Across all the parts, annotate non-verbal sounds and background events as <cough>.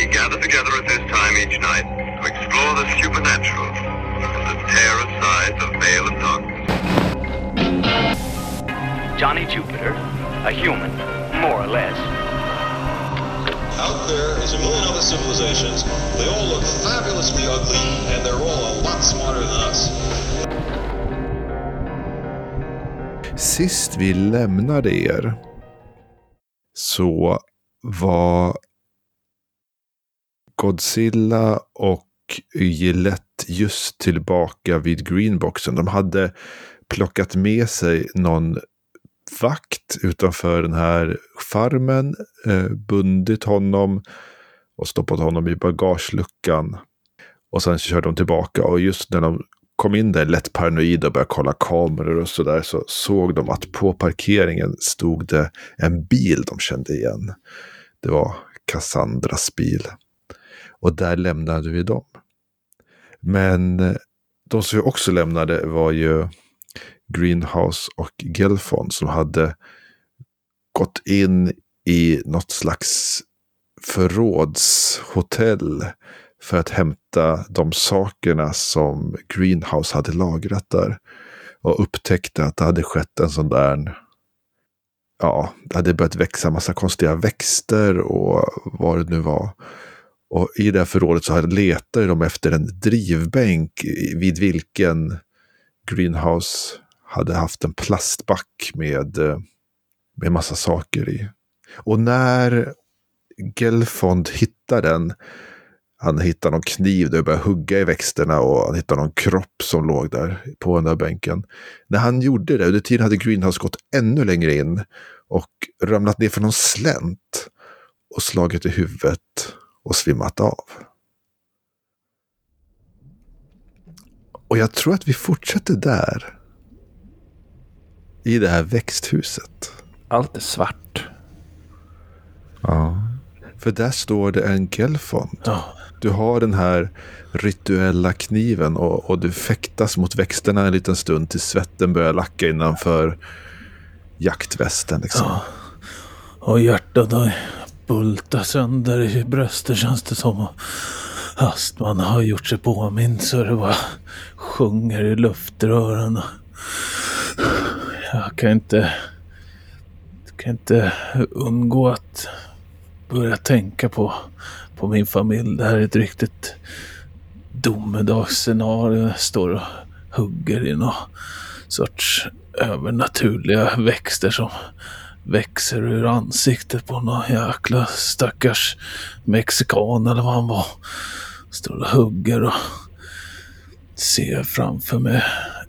We gather together at this time each night to explore the supernatural and to tear aside the veil of darkness. Johnny Jupiter, a human, more or less. Out there is a million other civilizations. They all look fabulously ugly, and they're all a lot smarter than us. Sist vi lämnade er så var Godzilla och Gillette just tillbaka vid Greenboxen. De hade plockat med sig någon vakt utanför den här farmen, eh, bundit honom och stoppat honom i bagageluckan. Och sen körde de tillbaka och just när de kom in där lätt paranoida och började kolla kameror och sådär så såg de att på parkeringen stod det en bil de kände igen. Det var Cassandras bil. Och där lämnade vi dem. Men eh, de som vi också lämnade var ju Greenhouse och Gelfond som hade gått in i något slags förrådshotell för att hämta de sakerna som Greenhouse hade lagrat där. Och upptäckte att det hade skett en sån där ja, det hade börjat växa massa konstiga växter och vad det nu var. Och i det här förrådet så letade de efter en drivbänk vid vilken Greenhouse hade haft en plastback med, eh, med massa saker i. Och när Gelfond hittar den, han hittar någon kniv där och börjar hugga i växterna och han hittar någon kropp som låg där på den där bänken. När han gjorde det, under tiden hade Greenhouse gått ännu längre in och ramlat ner för någon slänt och slagit i huvudet och svimmat av. Och jag tror att vi fortsätter där. I det här växthuset. Allt är svart. Ja. För där står det en gelfond. Ja. Du har den här rituella kniven och, och du fäktas mot växterna en liten stund tills svetten börjar lacka innanför jaktvästen. Liksom. Ja. Och hjärtat har bulta sönder i bröstet känns det som. Astman har gjort sig påmind så det bara sjunger i luftrören. Jag kan inte, kan inte undgå att börja tänka på, på min familj. Det här är ett riktigt domedagsscenario. Jag står och hugger i någon sorts övernaturliga växter som växer ur ansiktet på någon jäkla stackars mexikan eller vad han var. Står och hugger och ser framför mig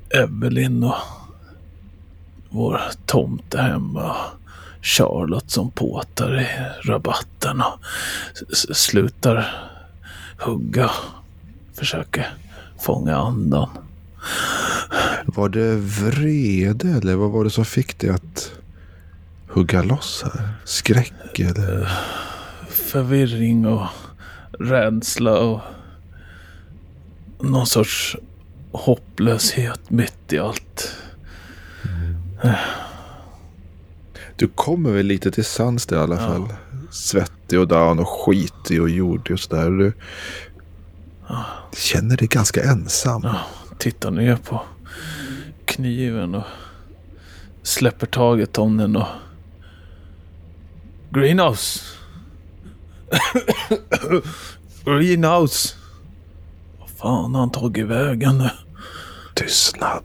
Evelyn och vår tomte hemma. Charlotte som påtar i rabatten och slutar hugga. Försöker fånga andan. Var det vrede eller vad var det som fick dig att hugga loss här? Skräck eller? Förvirring och rädsla och någon sorts hopplöshet mitt i allt. Du kommer väl lite till sans där i alla fall. Svettig och down och skitig och jordig och sådär. Du känner dig ganska ensam. Ja, tittar ner på kniven och släpper taget om den och... Greenhouse! <coughs> Greenhouse! Vad fan har han tagit vägen nu? Tystnad.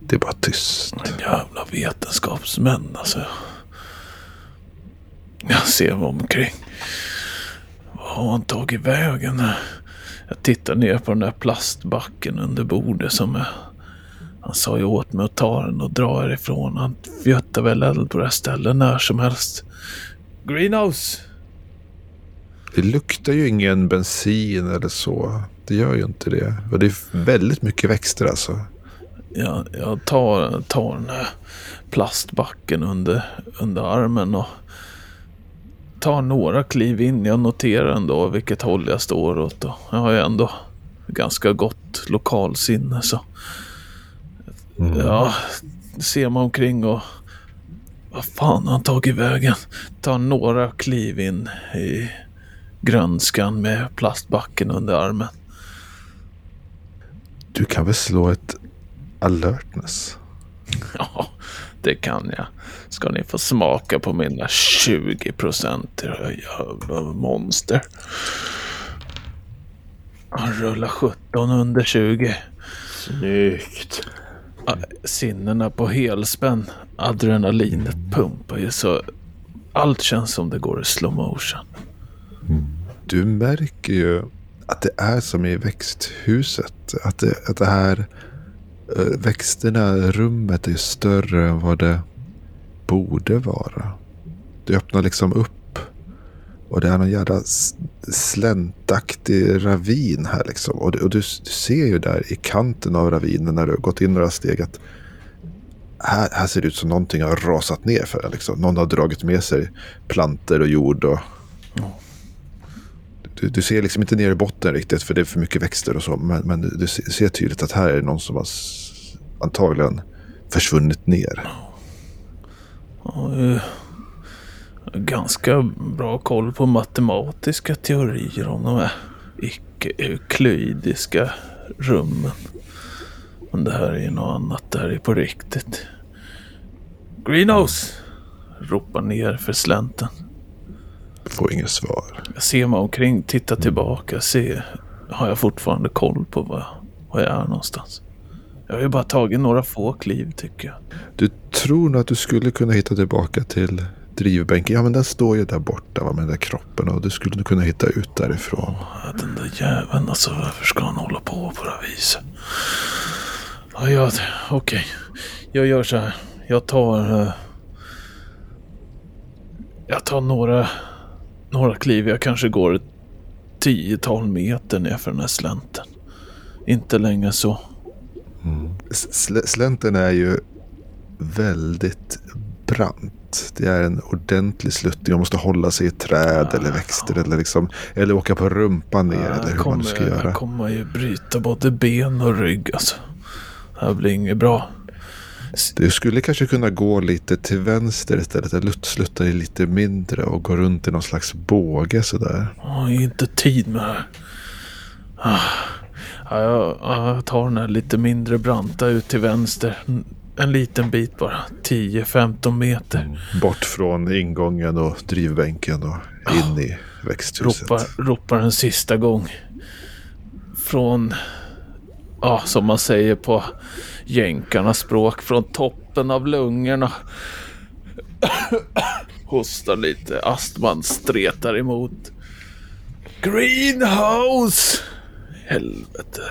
Det är bara tyst. Jävla vetenskapsmän alltså. Jag ser mig omkring. Vad har han tagit vägen? Jag tittar ner på den där plastbacken under bordet som är... Han sa ju åt mig att ta den och dra härifrån. Han fjuttar väl eld på det här stället när som helst. Greenhouse! Det luktar ju ingen bensin eller så. Det gör ju inte det. Och det är väldigt mycket växter alltså. Jag, jag tar, tar den här plastbacken under, under armen och tar några kliv in. Jag noterar ändå vilket håll jag står åt. Och jag har ju ändå ganska gott lokalsinne. Så ja, ser mig omkring och vad fan har han tagit vägen? Tar några kliv in i, grönskan med plastbacken under armen. Du kan väl slå ett alertness? <laughs> Ja, det kan jag. Ska ni få smaka på mina 20 procent, era jävla monster. Han rullar 17 under 20. Snyggt. Ah, sinnena på helspänn. Adrenalinet pumpar ju så allt känns som det går i slow motion. Du märker ju att det är som i växthuset. Att det, att det här eh, växterna, rummet är större än vad det borde vara. Du öppnar liksom upp och det är någon jävla släntaktig ravin här liksom. Och, du, och du, du ser ju där i kanten av ravinen när du har gått in några steg att här, här ser det ut som någonting har rasat ner för en, liksom. Någon har dragit med sig planter och jord och du, du ser liksom inte ner i botten riktigt för det är för mycket växter och så. Men, men du ser tydligt att här är det någon som har antagligen försvunnit ner. Och, eh, ganska bra koll på matematiska teorier om de här icke-euklidiska rummen. Men det här är ju något annat. Det här är på riktigt. Greenhouse! Ropar ner för slänten. Får inget svar. Jag ser mig omkring, tittar tillbaka, ser. Har jag fortfarande koll på var, var jag är någonstans? Jag har ju bara tagit några få kliv tycker jag. Du tror nog att du skulle kunna hitta tillbaka till drivbänken. Ja men den står ju där borta va, med den där kroppen. Och du skulle kunna hitta ut därifrån. Ja, Den där jäveln alltså, varför ska han hålla på på det här viset? Ja, ja okej. Jag gör så här. Jag tar... eh, jag tar några, några kliv. Jag kanske går ett tiotal meter ner för den här slänten. Inte längre så. Sl- slänten är ju väldigt brant. Det är en ordentlig sluttning. Man måste hålla sig i träd eller växter. Eller, liksom, eller åka på rumpan ner. eller hur man nu ska kommer, göra. jag kommer ju bryta både ben och rygg alltså. Det här blir inget bra. Du skulle kanske kunna gå lite till vänster istället. Där sluttar är lite mindre och gå runt i någon slags båge sådär. Jag har inte tid med det här. Ah. Ja, jag, ja, jag tar den här lite mindre branta ut till vänster. En- En liten bit bara. 10-15 meter. Bort från ingången och drivbänken och in i växthuset. Ropar, ropar en sista gång. Från, ja som man säger på jänkarnas språk, från toppen av lungorna. <coughs> Hostar lite, astman stretar emot. Greenhouse! Helvete.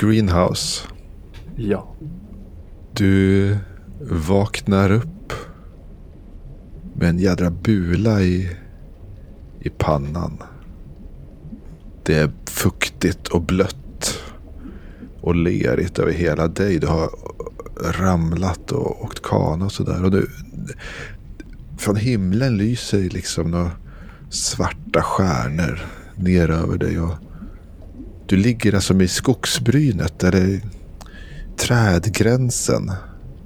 Greenhouse. Ja. Du vaknar upp med en jädra bula i, i pannan. Det är fuktigt och blött och lerigt över hela dig. Du har ramlat och åkt kana och sådär. Och du, från himlen lyser liksom några svarta stjärnor ner över dig. Och du ligger alltså i skogsbrynet där det trädgränsen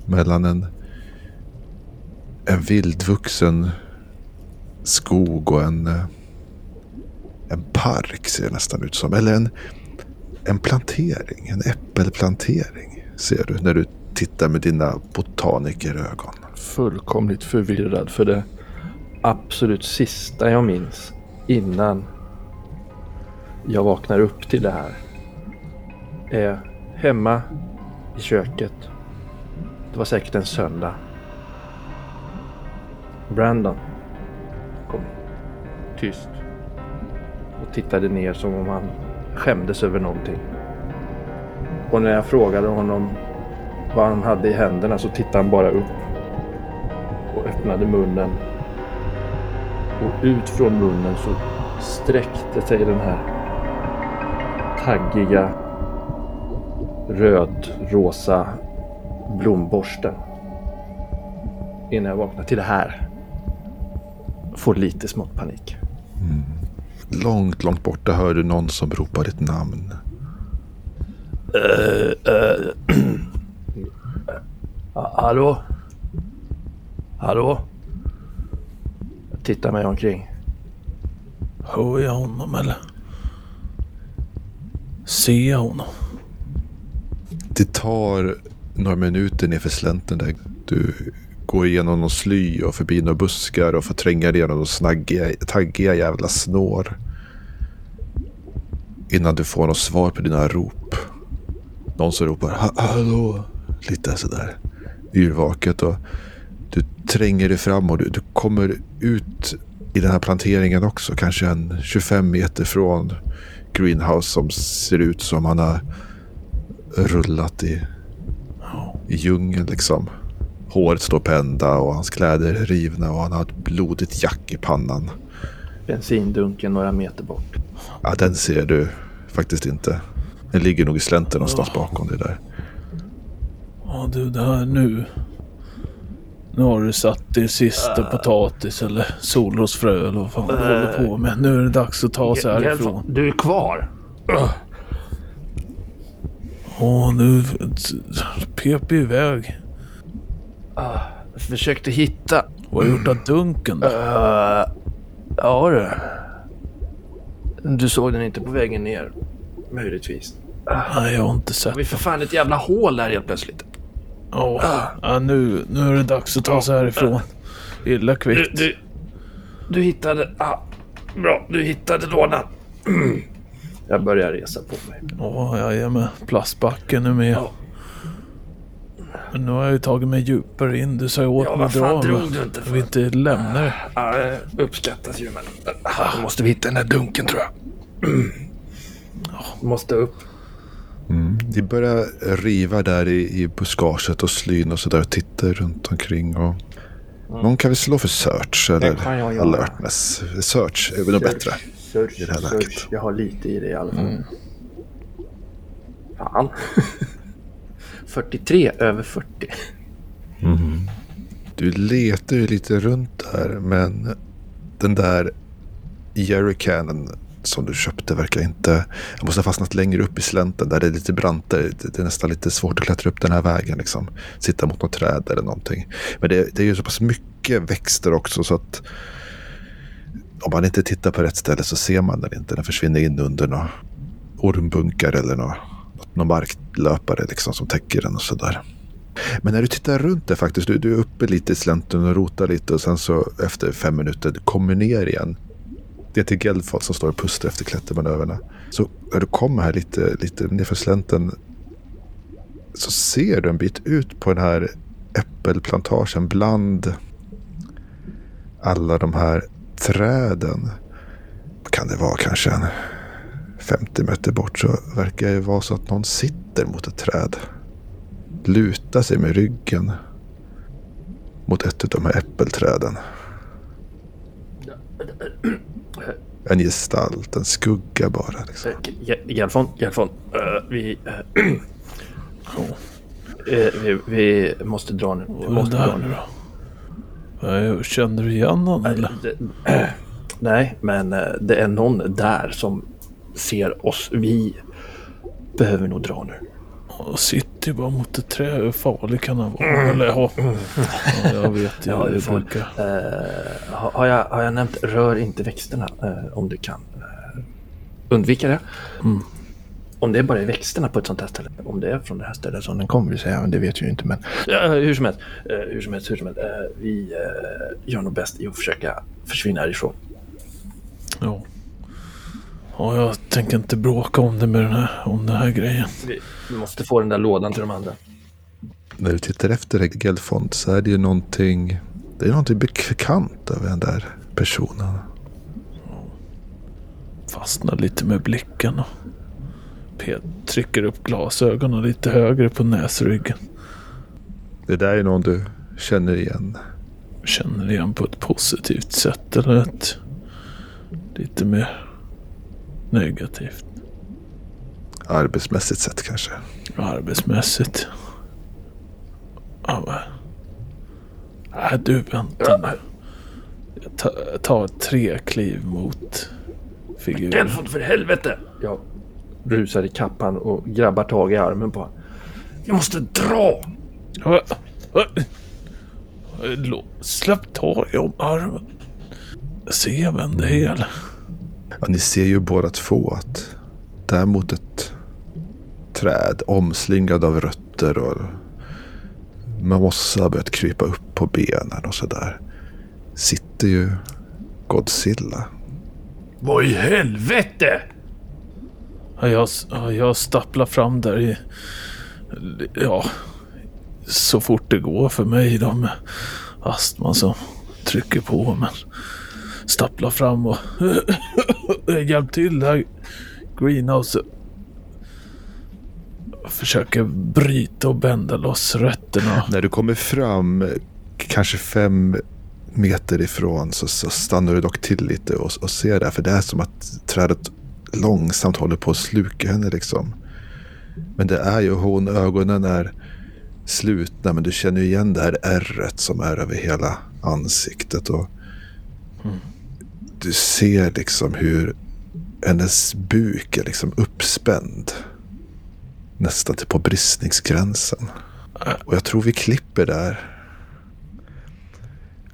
mellan en, en vildvuxen skog och en, en park ser det nästan ut som. Eller en, en plantering, en äppelplantering ser du när du tittar med dina botanikerögon. Fullkomligt förvirrad för det absolut sista jag minns innan jag vaknar upp till det här är hemma i köket. Det var säkert en söndag. Brandon kom. Tyst. Och tittade ner som om han skämdes över någonting. Och när jag frågade honom vad han hade i händerna så tittade han bara upp och öppnade munnen. Och ut från munnen så sträckte sig den här taggiga röd-rosa blomborsten. Innan jag vaknar till det här. Får lite smått panik. Långt, långt borta hör du någon som ropar ditt namn. Ha- <clears throat> Hallå? Hallå? Jag tittar mig omkring. Hör jag honom eller? Ser jag honom? Det tar några minuter nerför slänten där. Du går igenom någon sly och förbi några buskar och får tränga dig igenom några snaggiga, taggiga jävla snår. Innan du får något svar på dina rop. Någon som ropar "Ha- hallå. Lite sådär yrvaket och du tränger dig fram och du, du kommer ut i den här planteringen också. Kanske en 25 meter från greenhouse som ser ut som han har rullat i, i djungeln liksom. Håret står på ända och hans kläder är rivna och han har ett blodigt jack i pannan. Bensindunken några meter bort. Ja, den ser du faktiskt inte. Den ligger nog i slänten någonstans bakom det där. Ja du, det här nu. Nu har du satt din sista potatis eller solrosfrö eller vad fan du håller på med. Nu är det dags att ta sig härifrån. Du är kvar. Åh, nu pep vi iväg. Jag försökte hitta... Vad har du gjort av dunken då? Uh, ja du. Du såg den inte på vägen ner. Möjligtvis. Nej, jag har inte sett. Det var för fan ett jävla hål där helt plötsligt. Ja, nu, nu är det dags att ta sig härifrån. Illa Du, kvickt. du, du hittade... Ah, bra, du hittade lådan. Mm. <clears throat> Jag börjar resa på mig. Åh, jag är med. Plastbacken är med. Ja. Men nu har jag ju tagit mig djupare in. Du sa ju åt Ja, mig att dra mig. drog du inte Jag vill inte lämna dig. Ja, det uppskattas ju men... Ah, Då måste vi hitta den där dunken tror jag. Ja, måste upp. De börjar riva där i, i buskaget och slyn och sådär och tittar runt omkring. Och Någon kan väl slå för search eller Det alertness. Search är väl nog bättre. Search, i det här search. läget. Jag har lite i det i alla fall. Fan. <laughs> 43 över 40. Du letar ju lite runt där men den där jerrycanen som du köpte verkar inte... Jag måste ha fastnat längre upp i slänten där det är lite brantare. Det det är nästan lite svårt att klättra upp den här vägen. Liksom. Sitta mot något träd eller någonting. Men det, det är ju så pass mycket växter också så att om man inte tittar på rätt ställe så ser man den inte. Den försvinner in under några ormbunkar eller några, någon marklöpare liksom som täcker den och sådär. Men när du tittar runt där faktiskt, du, du är uppe lite i slänten och rotar lite och sen så efter fem minuter du kommer ner igen. Det är till Gelfald som står och pustar efter klättermanöverna. Så när du kommer här lite, lite nerför slänten så ser du en bit ut på den här äppelplantagen bland alla de här träden. Kan det vara kanske en 50 meter bort så verkar det vara så att någon sitter mot ett träd luta sig med ryggen mot ett av de här äppelträden. En gestalt, en skugga bara. Liksom. Gelfon, Gelfon. Uh, vi, eh, <clears throat> eh, vi... Vi måste dra nu. Vi måste dra nu. nu då? Kände du igen honom eller? Det- <clears throat> Nej, men eh, det är någon där som ser oss. Vi behöver nog dra nu. Han sitter ju bara mot ett träd. Hur farlig kan han vara? Eller ja. ja jag vet ju. Ja, det du får- brukar. Eh, har, jag, har jag nämnt rör inte växterna eh, om du kan eh, undvika det? Om det är bara är växterna på ett sånt här ställe. Om det är från det här stället som den kommer, säga, men det vet jag ju inte. Men ja, hur som helst, eh, hur som helst, hur som helst. Eh, vi eh, gör nog bäst i att försöka försvinna härifrån. Ja. ja, jag tänker inte bråka om det med den här, om den här grejen. Vi, vi måste få den där lådan till de andra. När du tittar efter Gelfond så är det ju någonting, det är någonting bekant över den där personen. Fastnar lite med blicken och Pet trycker upp glasögonen lite högre på näsryggen. Det där är någon du känner igen. Känner igen på ett positivt sätt eller ett lite mer negativt. Arbetsmässigt sett kanske. Arbetsmässigt. Ja, men. Nej, du vänta nu. Jag tar, jag tar tre kliv mot figuren. Gelfond, för helvete! Jag rusar i kappan och grabbar tag i armen på honom. Vi måste dra! Släpp taget om armen. Se vem det är. Ja, ni ser ju båda två att där mot ett träd omslingad av rötter och mossa har börjat krypa upp på benen och sådär. Sitter ju Godzilla. Vad i helvete? Jag, jag stapplar fram där i... Ja, så fort det går för mig då med astman som trycker på. Men stapplar fram och... <laughs> Hjälp till här. Greenhouse. Försöker bryta och bända loss rötterna. När du kommer fram, kanske fem meter ifrån, så, så stannar du dock till lite och, och ser där. För det är som att trädet långsamt håller på att sluka henne liksom. Men det är ju hon, ögonen är slutna men du känner ju igen det här ärret som är över hela ansiktet. Och Du ser liksom hur hennes buk är liksom uppspänd. Nästan till på bristningsgränsen. Och jag tror vi klipper där.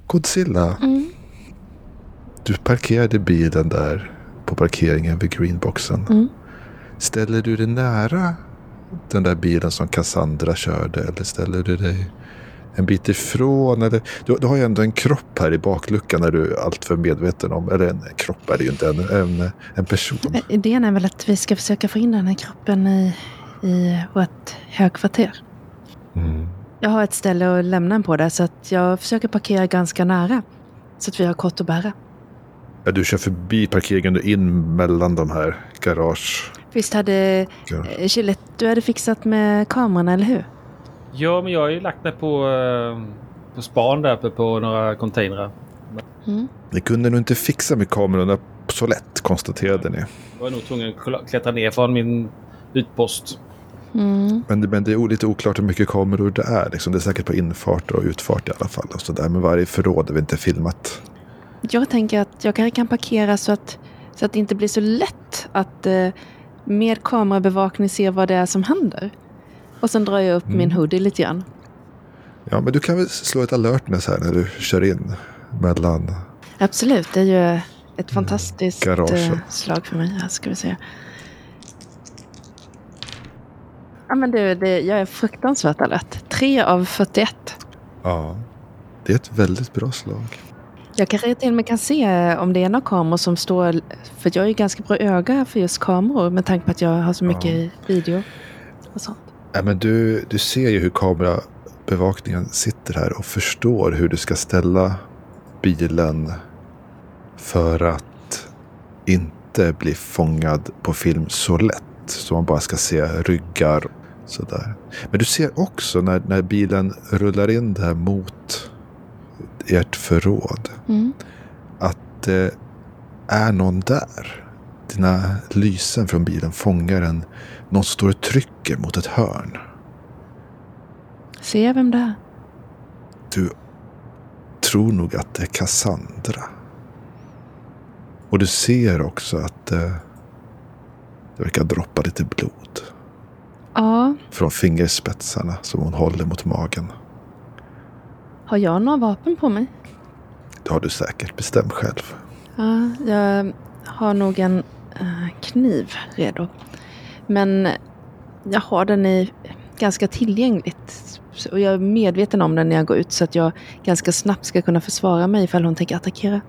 Godzilla. Du parkerade bilen där på parkeringen vid greenboxen. Ställer du dig nära den där bilen som Cassandra körde eller ställer du dig en bit ifrån? Eller, du, du har ju ändå en kropp här i bakluckan är du alltför medveten om. Eller en kropp är det ju inte, en, en, en person. Idén är väl att vi ska försöka få in den här kroppen i, i vårt högkvarter. Mm. Jag har ett ställe att lämna den på där så att jag försöker parkera ganska nära. Så att vi har kort att bära. Ja, du kör förbi parkeringen och in mellan de här garage... Visst hade Ja. eh, Gillette, du hade fixat med kamerorna, eller hur? Ja, men jag har ju lagt mig på, eh, på span där uppe på några containrar. Ni kunde nog inte fixa med kamerorna så lätt konstaterade ni. Jag var nog tvungen att klättra ner från min utpost. Mm. Men, det- men det är lite oklart hur mycket kameror det är. Liksom. Det är säkert på infart och utfart i alla fall. Och så där. Men varje förråd är väl inte filmat. Jag tänker att jag kanske kan parkera så att, så att det inte blir så lätt att eh, med kamerabevakning se vad det är som händer. Och sen drar jag upp min hoodie lite grann. Ja, men du kan väl slå ett alertness här när du kör in mellan... Absolut, det är ju ett fantastiskt Garaget. eh, slag för mig. Här ska vi se. Ja, men du, det, jag är fruktansvärt alert. 3 av 41. Ja. Det är ett väldigt bra slag. Jag kanske till och med kan se eh, om det är några kameror som står... För jag är ju ganska bra öga för just kameror med tanke på att jag har så mycket Ja. video och sånt. Ja, men du, du ser ju hur kamerabevakningen sitter här och förstår hur du ska ställa bilen för att inte bli fångad på film så lätt. Så man bara ska se ryggar sådär. Men du ser också när, när bilen rullar in där mot ert förråd Mm. att det är någon där. Dina lysen från bilen fångar en, någon står och trycker mot ett hörn. Ser jag vem det är? Du tror nog att det är Cassandra. Och du ser också att eh, det verkar droppa lite blod Ja, från fingerspetsarna som hon håller mot magen. Har jag några vapen på mig? Det har du säkert bestämt själv. Ja, jag har nog en eh, kniv redo. Men jag har den i ganska tillgängligt. Och jag är medveten om den när jag går ut så att jag ganska snabbt ska kunna försvara mig ifall hon tänker attackera.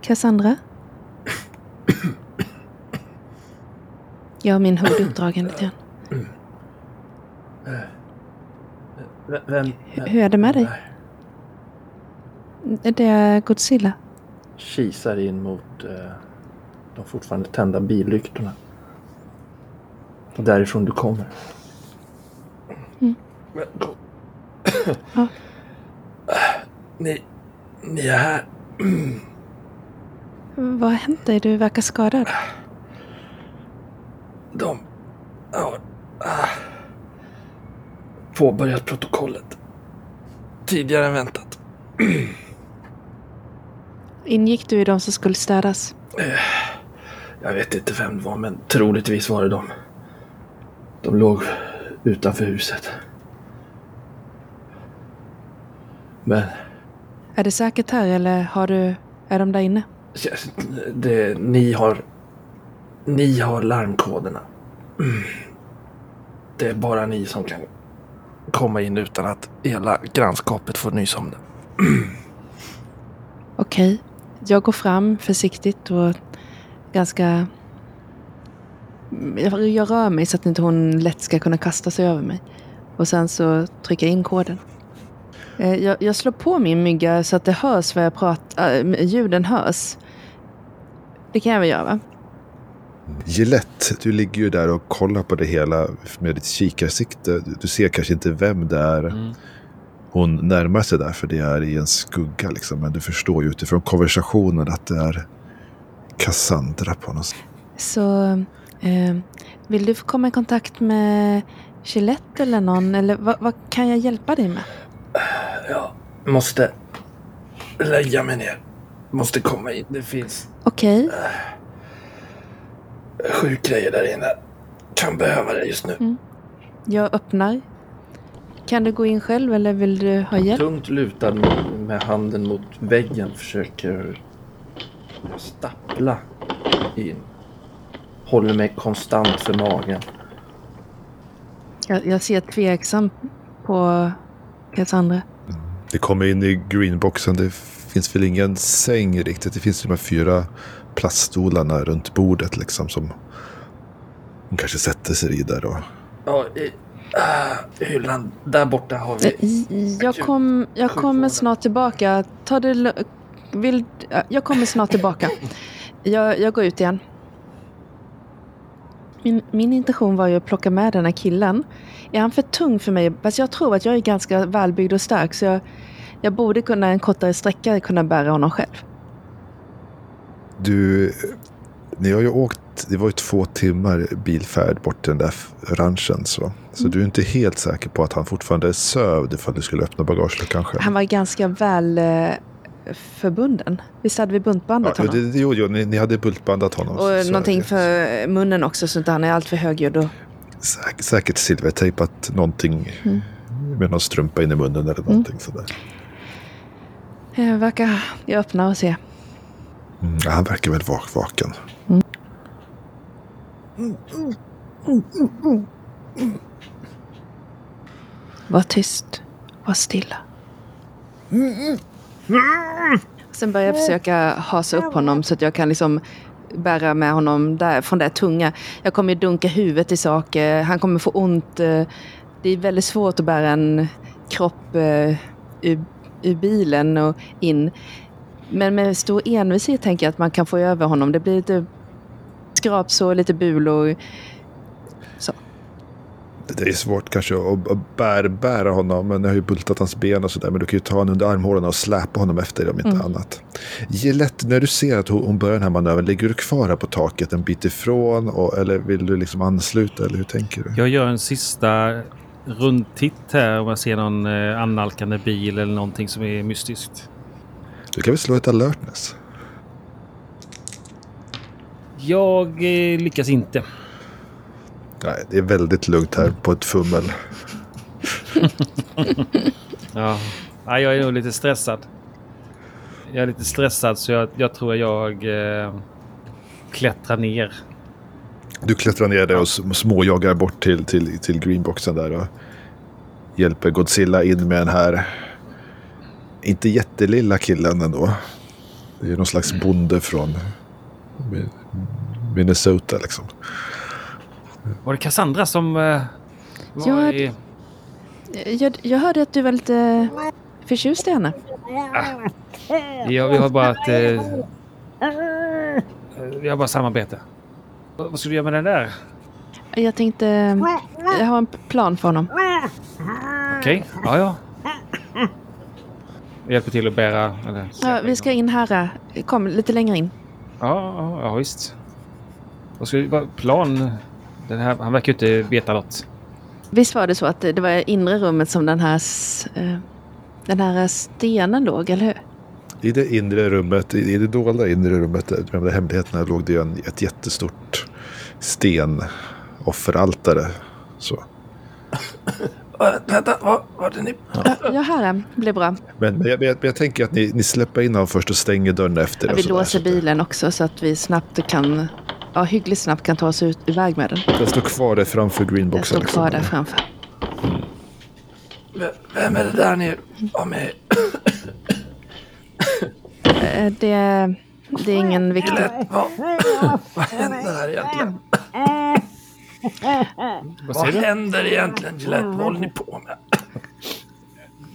Cassandra? Jag har min hud uppdragen lite grann. Vem? Hur är det med dig? Det är Godzilla. Kisar in mot eh, de fortfarande tända billyktorna. Därifrån du kommer. Mm. Men Ja. <clears throat> Ni, ni är här. <clears throat> Vad har hänt dig? Du verkar skadad. De har ah, påbörjat protokollet. Tidigare än väntat. <clears throat> Ingick du i de som skulle städas? Jag vet inte vem det var, men troligtvis var det de. De låg utanför huset. Men Är det säkert här eller har du, är de där inne? Det, ni har... Ni har larmkoderna. Mm. Det är bara ni som kan komma in utan att hela grannskapet får nys om det. Okej. Jag går fram försiktigt och ganska... Jag jag rör mig så att inte hon lätt ska kunna kasta sig över mig. Och sen så trycker jag in koden. Eh, jag, jag slår på min mygga så att det hörs vad jag pratar, äh, ljuden hörs. Det kan jag väl göra va? Gillette, du ligger ju där och kollar på det hela med ditt kikarsikte. Du- ser kanske inte vem det är Mm. hon närmar sig där, för det är i en skugga liksom. Men du förstår ju utifrån konversationen att det är Cassandra på något sätt. Så eh, vill du få komma i kontakt med Gillette eller någon? Eller vad, vad kan jag hjälpa dig med? Jag måste lägga mig ner. Måste komma in. Det finns Okej, sju grejer där inne. Kan behöva det just nu. jag öppnar. Kan du gå in själv eller vill du ha hjälp? Tungt lutad med handen mot väggen försöker stappla in. Håller mig konstant för magen. Jag, jag ser tveksam på Cassandra. Det kommer in i greenboxen. Det finns väl ingen säng riktigt. Det finns de här fyra plaststolarna runt bordet liksom som hon kanske sätter sig i där. Och... Ja, i ah, hyllan där borta har vi. I- Jag, kom, jag kommer snart tillbaka. Ta det vill, Jag kommer snart tillbaka. Jag, jag går ut igen. Min, min intention var ju att plocka med den här killen. Är han för tung för mig? Fast jag tror att jag är ganska välbyggd och stark. Så jag, jag borde kunna en kortare sträcka kunna bära honom själv. Du, ni har ju åkt, det var ju två timmar bilfärd bort till den där ranchen. Så, så du är inte helt säker på att han fortfarande är sövd ifall du skulle öppna bagageluckan själv. Han var ganska väl eh, förbunden. Visst hade vi buntbandat Ja, honom? det, jo, jo, ni, ni hade bultbandat honom. Och så- någonting för munnen också så att han är alltför högljudd. Och... Säkert, säkert silvertejpat någonting Mm. med någon strumpa in i munnen eller någonting sådär. Jag verkar... Jag öppnar och ser. Mm, han verkar väl vak vaken. Var tyst. Var stilla. Sen börjar jag försöka hasa upp honom så att jag kan liksom bära med honom där, från det tunga. Jag kommer ju dunka huvudet i saker. Han kommer få ont. eh, Det är väldigt svårt att bära en kropp eh, ur, ur bilen och in. Men med stor envishet tänker jag att man kan få över honom. Det blir lite skrapsår, lite bulor. Det är svårt kanske att, bär, bära honom. Men jag har ju bultat hans ben och sådär. Men du kan ju ta honom under armhålorna och släpa honom efter dig om inte annat. Gillette, när du ser att hon, hon börjar den här manövern. Ligger du kvar här på taket en bit ifrån? Och, eller vill du liksom ansluta? Eller hur tänker du? Jag gör en sista rundtitt här om jag ser någon eh, annalkande bil eller någonting som är mystiskt. Du kan väl slå ett alertness? Jag eh, lyckas inte. Nej, det är väldigt lugnt här på ett fummel. <laughs> Ja. Nej, jag är nog lite stressad. Jag är lite stressad så jag, jag tror jag eh, klättrar ner. Du klättrar ner där och sm- småjoggar bort till, till, till greenboxen där och hjälper Godzilla in med den här inte jättelilla killen ändå. Det är någon slags bonde från Mi- Minnesota liksom. Var det Cassandra som eh, var Ja, i... Jag, jag hörde att du var lite förtjust i henne. Ja, vi har bara ett... Eh, vi har bara samarbete. Vad ska du göra med den där? Jag tänkte... Jag har en plan för honom. Okej, ja ja. Hjälper till att bära... Eller, Ja, vi ska in här. Kom lite längre in. Ja, ja, ja visst. Vad ska vad plan? Den här, han verkar ju inte veta något. Visst var det så att det var i inre rummet som den här, eh, den här stenen låg, eller hur? I det inre rummet, i det dolda inre rummet, där de där hemligheterna, låg det ju en, ett jättestort stenofferaltare. Så. <coughs> Äh, vänta, vad var det ni... Jag hör den. blir bra. Men, men, jag, men jag, men jag tänker att ni, ni släpper in honom först och stänger dörren efter. Ja, vi låser det- bilen också så att vi snabbt kan, ja hyggligt snabbt kan ta oss ut iväg med den. Den står kvar där framför Den greenboxen. står liksom. kvar där framför. Vem är det där ni har med? Eh, Det, det är ingen viktig... Vad, vad händer här egentligen? Vad Vad händer egentligen Gillette? Vad håller ni på med?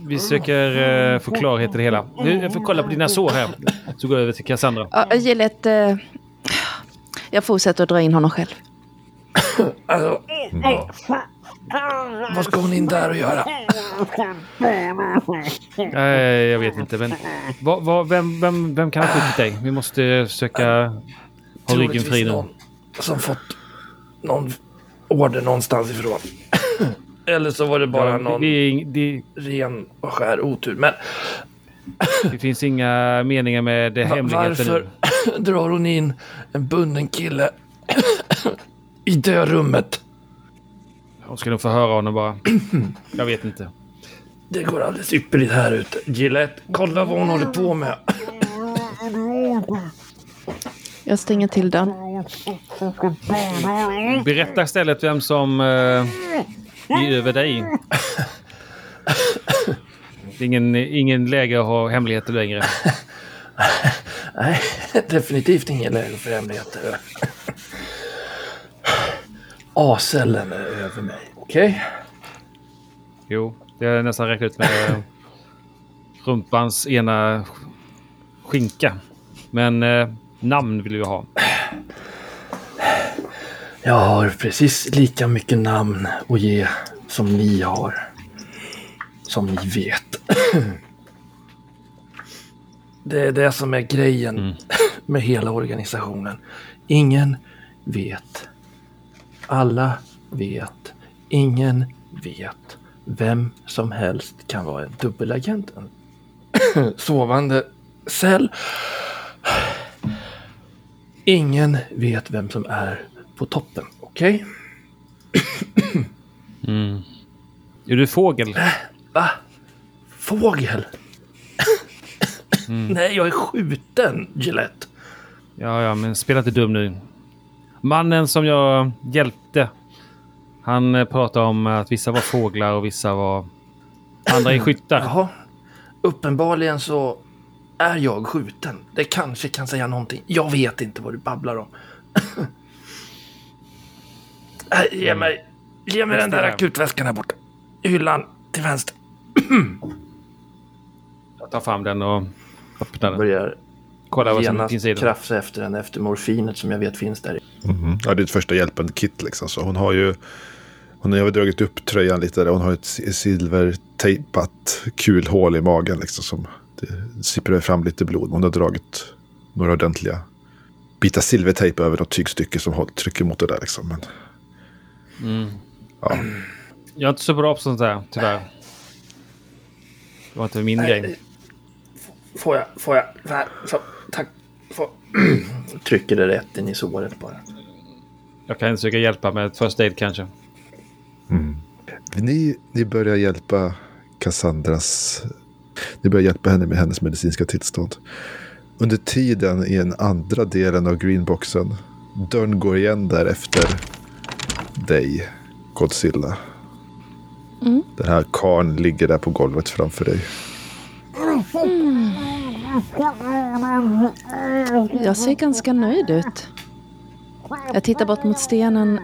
Vi söker uh, få klarhet i det hela. Nu, Jag får kolla på dina sår här. Så går jag över till Cassandra. Ja, Gillette, eh, jag fortsätter att dra in honom själv. Alltså, vad ska hon in där och göra? Nej, jag vet inte. Men vad, vad, vem, vem, vem kan ha skjutit dig? Vi måste försöka ha ryggen fri nu. någon som fått någon order någonstans ifrån. <coughs> Eller så var det bara Ja, någon det, det, ren och skär otur. Men det finns inga meningar med va- hemligheter varför nu. <coughs> drar hon in en bunden kille <coughs> i det rummet? Hon ska nog få höra honom bara. Jag vet inte. Det går alldeles ypperligt här ute. Gillette, kolla vad hon håller på med. Jag stänger till dörren. Berätta istället vem som uh, är över dig. Det är ingen, ingen läge att ha hemligheter längre. Nej, definitivt ingen läge för hemligheter. A-cellen är över mig. Okej? Jo, det har jag nästan räknat ut med rumpans ena skinka. Men eh, namn vill vi ha. Jag har precis lika mycket namn att ge som ni har. Som ni vet. <clears throat> Det är det som är grejen <clears throat> med hela organisationen. Ingen vet. Alla vet. Ingen vet. Vem som helst kan vara en dubbelagent. En <clears throat> sovande cell. Ingen vet vem som är på toppen. Okej? Är du fågel? Va? Fågel? Nej, jag är skjuten, Gillette. Ja, ja, men spela inte dum nu. Mannen som jag hjälpte. Han eh, pratade om att vissa var fåglar och vissa var... Andra är skyttar. Jaha. Uppenbarligen så är jag skjuten. Det kanske kan säga någonting. Jag vet inte vad du babblar om. Äh, ge mig, ge mig den där akutväskan här borta. Hyllan till vänster. <clears throat> Jag tar fram den och öppnar den. Börjar Kolla vad som genast finns i den. krafsa efter den efter morfinet som jag vet finns där. i. Mhm. Ja, det är ett första hjälpen-kit liksom. Så hon har ju... Hon har dragit upp tröjan lite där. Hon har ett si- silvertejpat kulhål i magen liksom. Som det sipprar fram lite blod. Hon har dragit några ordentliga bitar silvertejp över något tygstycke som håll- trycker mot det där liksom. Men, ja. Jag är inte så bra på sånt där, tyvärr. Det var inte min grej. Får jag, får jag, här, så, tack. Får. <clears throat> Trycker det rätt in i såret bara. Jag kan försöka hjälpa med ett first aid kanske. Ni, ni börjar hjälpa Cassandras... Ni börjar hjälpa henne med hennes medicinska tillstånd. Under tiden i den andra delen av greenboxen. Dörren går igen där efter dig, Godzilla. Den här karn ligger där på golvet framför dig. Jag ser ganska nöjd ut. Jag tittar bort mot stenen.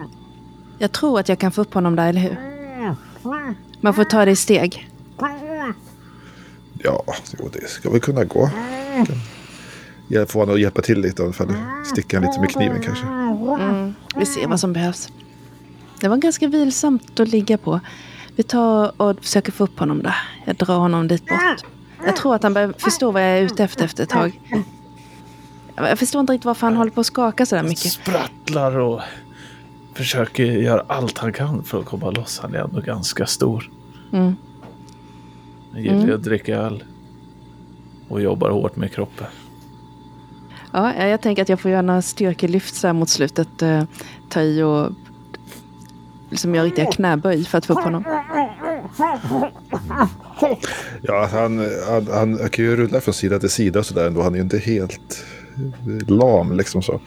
Jag tror att jag kan få upp honom där, eller hur? Man får ta det i steg. Ja, det ska väl kunna gå. Jag får honom att hjälpa till lite. Sticker han lite med kniven kanske. Vi ser vad som behövs. Det var ganska vilsamt att ligga på. Vi tar och försöker få upp honom där. Jag drar honom dit bort. Jag tror att han börjar förstå vad jag är ute efter efter ett tag. Jag förstår inte riktigt varför han håller på att skaka sådär mycket. Sprattlar och försöker göra allt han kan för att komma loss. Han är ändå ganska stor. Mm. Han gillar ju att dricka öl. Och jobbar hårt med kroppen. Ja, jag tänker att jag får göra några styrkelyft så här mot slutet. eh, Ta i och liksom göra riktiga knäböj för att få upp honom. Ja, han, han, han kan ju rulla från sida till sida sådär ändå. Han är ju inte helt lam liksom så.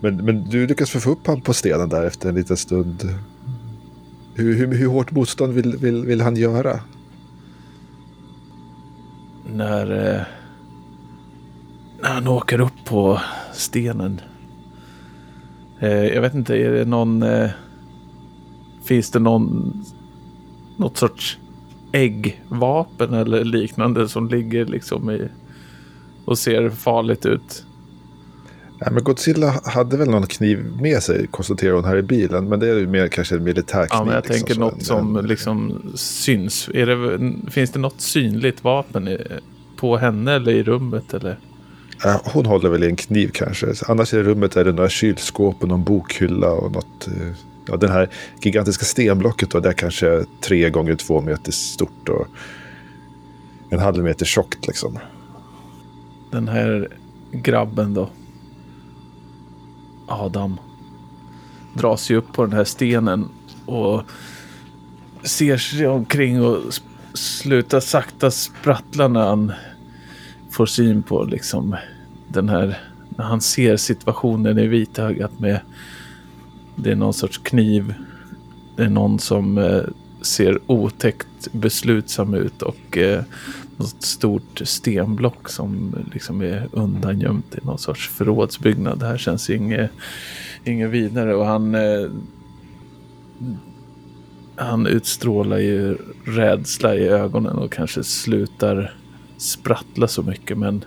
Men, men du lyckas få upp honom på stenen där efter en liten stund. Hur, hur, hur hårt motstånd vill, vill, vill han göra? När, eh, när han åker upp på stenen. Eh, jag vet inte, är det någon... Finns det någon... Något sorts äggvapen eller liknande som ligger liksom i... Och ser farligt ut. Ja, men Godzilla hade väl någon kniv med sig, konstaterar hon här i bilen. Men det är ju mer kanske en militärkniv. Ja, men jag liksom, tänker något en- som en- liksom syns. Det, finns det något synligt vapen i, på henne eller i rummet? Eller? Ja, hon håller väl i en kniv kanske. Annars i rummet är det några kylskåp och någon bokhylla och något. eh, Ja, den här gigantiska stenblocket då, det är kanske tre gånger två meter stort och en halv meter tjockt liksom. Den här grabben då. Adam. Dras ju upp på den här stenen och ser sig omkring och slutar sakta sprattla när han får syn på liksom den här, när han ser situationen i vitögat med det är någon sorts kniv. Det är någon som eh, ser otäckt beslutsam ut och eh, något stort stenblock som eh, liksom är undangömt i någon sorts förrådsbyggnad. Det här känns inget, inget vidare och han eh, han utstrålar ju rädsla i ögonen och kanske slutar sprattla så mycket men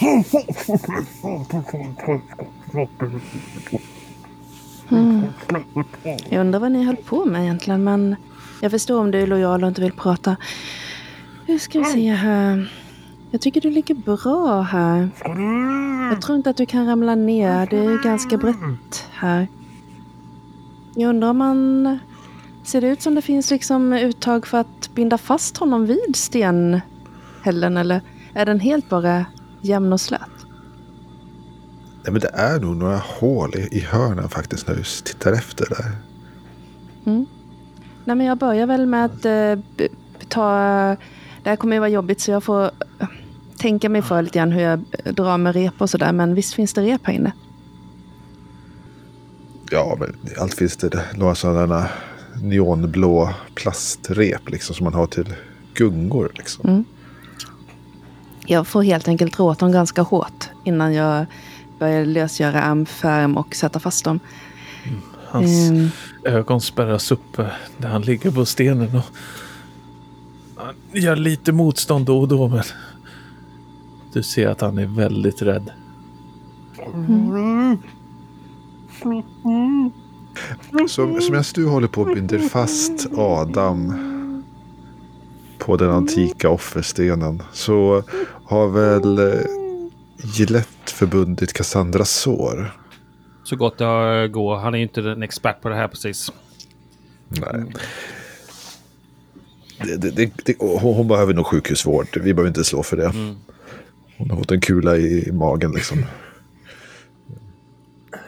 <laughs> Mm. Jag undrar vad ni höll på med egentligen, men jag förstår om du är lojal och inte vill prata. Hur ska vi se här? Jag tycker du ligger bra här. Jag tror inte att du kan ramla ner. Det är ganska brett här. Jag undrar om man... Ser det ut som det finns liksom uttag för att binda fast honom vid stenhällen eller är den helt bara jämn och slät? Nej, men det är nog några hål i, i hörnen faktiskt när du tittar efter där. Nej, men jag börjar väl med att eh, ta... Det här kommer ju vara jobbigt så jag får eh, tänka mig för lite grann hur jag drar med rep och sådär. Men visst finns det rep här inne? Ja, men allt finns det. Några sådana neonblå plastrep liksom som man har till gungor liksom. Jag får helt enkelt dra åt dem ganska hårt innan jag börjar lösgöra armfärm och sätta fast dem. hans Ehm, ögon spärras upp eh, där han ligger på stenen och han gör lite motstånd då och då men du ser att han är väldigt rädd. Så, så medan du håller på och binder fast Adam på den antika offerstenen så har väl eh, Gillette förbundit Cassandras sår. Så gott det går. Han är ju inte en expert på det här precis. Nej. Det, det, det, det, hon, hon behöver nog sjukhusvård. Vi behöver inte slå för det. Hon har fått en kula i, i magen liksom.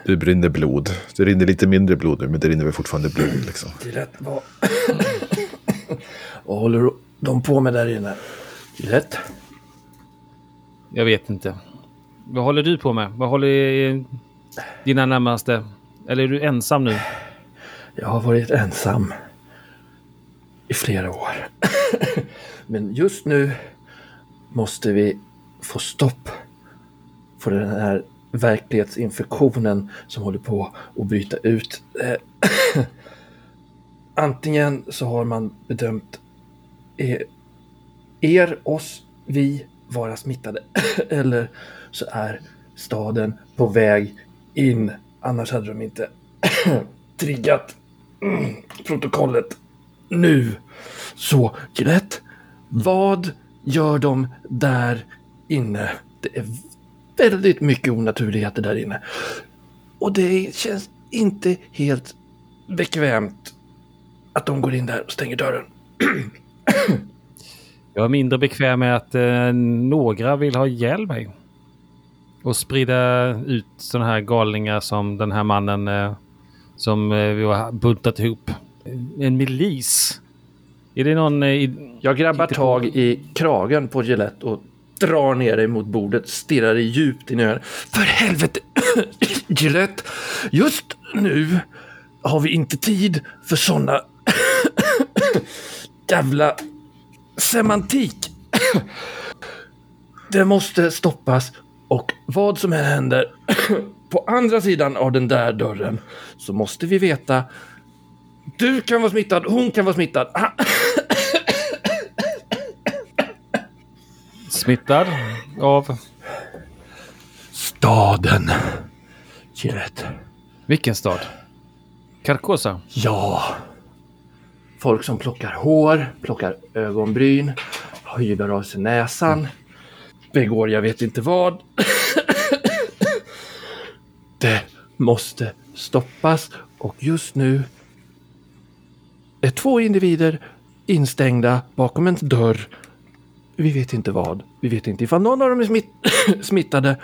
Det brinner blod. Det rinner lite mindre blod nu, men det rinner väl fortfarande blod liksom. Gillette, vad... vad håller de på med där inne? Gillette? Jag vet inte. Vad håller du på med? Vad håller dina närmaste? Eller är du ensam nu? Jag har varit ensam i flera år. <laughs> Men just nu måste vi få stopp på den här verklighetsinfektionen som håller på att bryta ut. Eh, <clears throat> antingen så har man bedömt er, oss, vi vara smittade <laughs> eller så är staden på väg in. Annars hade de inte <clears throat> triggat mm, protokollet nu. Så Gillette, vad gör de där inne? Det är väldigt mycket onaturligheter där inne. Och det känns inte helt bekvämt att de går in där och stänger dörren. <clears throat> Jag är mindre bekväm med att eh, några vill ha ihjäl mig. Och sprida ut sådana här galningar som den här mannen eh, som eh, vi har buntat ihop. En milis Är det någon... eh, i- Jag grabbar tag i kragen på Gillette och drar ner dig mot bordet, stirrar dig djupt in i ögonen. För helvete! <coughs> Gillette, just nu har vi inte tid för såna <coughs> jävla semantik. <coughs> Det måste stoppas och vad som än händer <clears throat> på andra sidan av den där dörren så måste vi veta du kan vara smittad, hon kan vara smittad. Smittad av... Staden. Gillette. Vilken stad? Carcosa? Ja. Folk som plockar hår, plockar ögonbryn, hyvar av sig näsan, begår jag vet inte vad. Det måste stoppas och just nu är två individer instängda bakom en dörr. Vi vet inte vad. Vi vet inte ifall någon av dem är smitt <coughs> smittade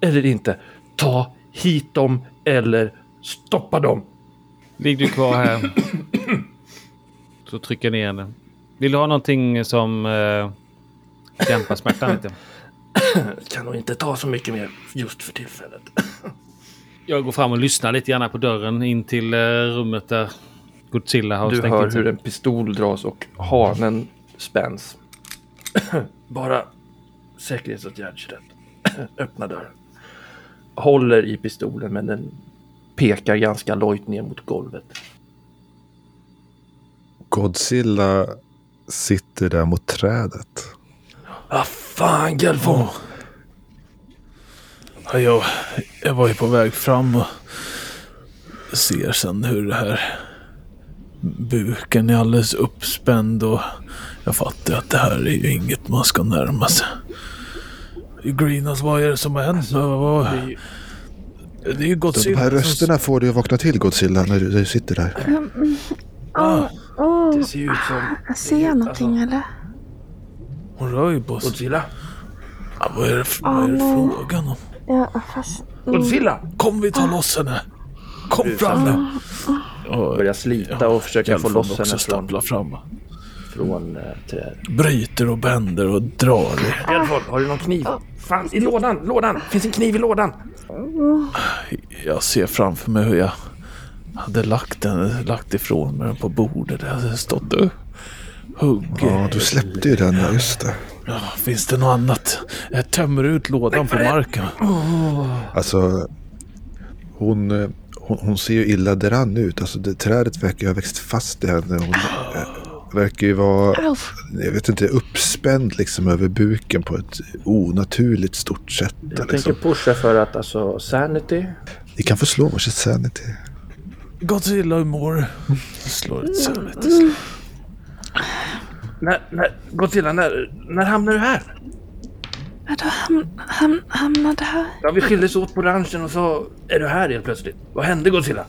eller inte. Ta hit dem eller stoppa dem. Ligg du kvar här. <coughs> Så trycker jag ner henne. Vill du ha någonting som eh, dämpar smärtan lite? <coughs> kan nog inte ta så mycket mer just för tillfället. <coughs> Jag går fram och lyssnar lite grann på dörren in till eh, rummet där Godzilla har Du stängt hör in hur en pistol dras och hanen spänns. <coughs> Bara säkerhetsåtgärd. Öppna dörren. Håller i pistolen men den pekar ganska lojt ner mot golvet. Godzilla sitter där mot trädet. Ah fan Gelfon! Ja, jag, jag var ju på väg fram och ser sen hur det här buken är alldeles uppspänd och jag fattar att det här är ju inget man ska närma sig. Greenhouse, vad är det som har hänt? Vad- vad- Det är ju De Godzilla här som- rösterna får dig att vakna till Godzilla när du, när du sitter där. Åh, åh, Det ser ut som ser jag någonting eller? Hon rör ju på sig. Godzilla. Ja, vad är det, för- vad är det nej. frågan om? Ja, fast... Godzilla! Kom vi tar loss henne! Kom fram nu! Och Börjar slita och försöka få loss henne också från, stapplar fram. från äh, trädet. Bryter och bänder och drar. Gelfond, har du någon kniv? Fan, i lådan! Lådan! Finns en kniv i lådan! Jag ser framför mig hur jag hade lagt den, lagt ifrån mig den på bordet. Jag hade stått och huggit. Ja, du släppte ju den, ja, just det. Ja, finns det något annat? Jag tömmer ut lådan på marken. Alltså, hon, hon, hon ser ju illa däran ut. Alltså, det, trädet verkar ju ha växt fast i henne. Hon eh, verkar ju vara, jag vet inte, uppspänd liksom över buken på ett onaturligt stort sätt. Jag Liksom. tänker pusha för att alltså sanity. Ni kan få slå varsitt sanity. Godzilla, du? Slår ett sanity. När, när, Godzilla, när, när hamnar du här? Men då ham, ham, hamnade här. Ja, vi skildes åt på ranchen och så är du här helt plötsligt. Vad hände Godzilla?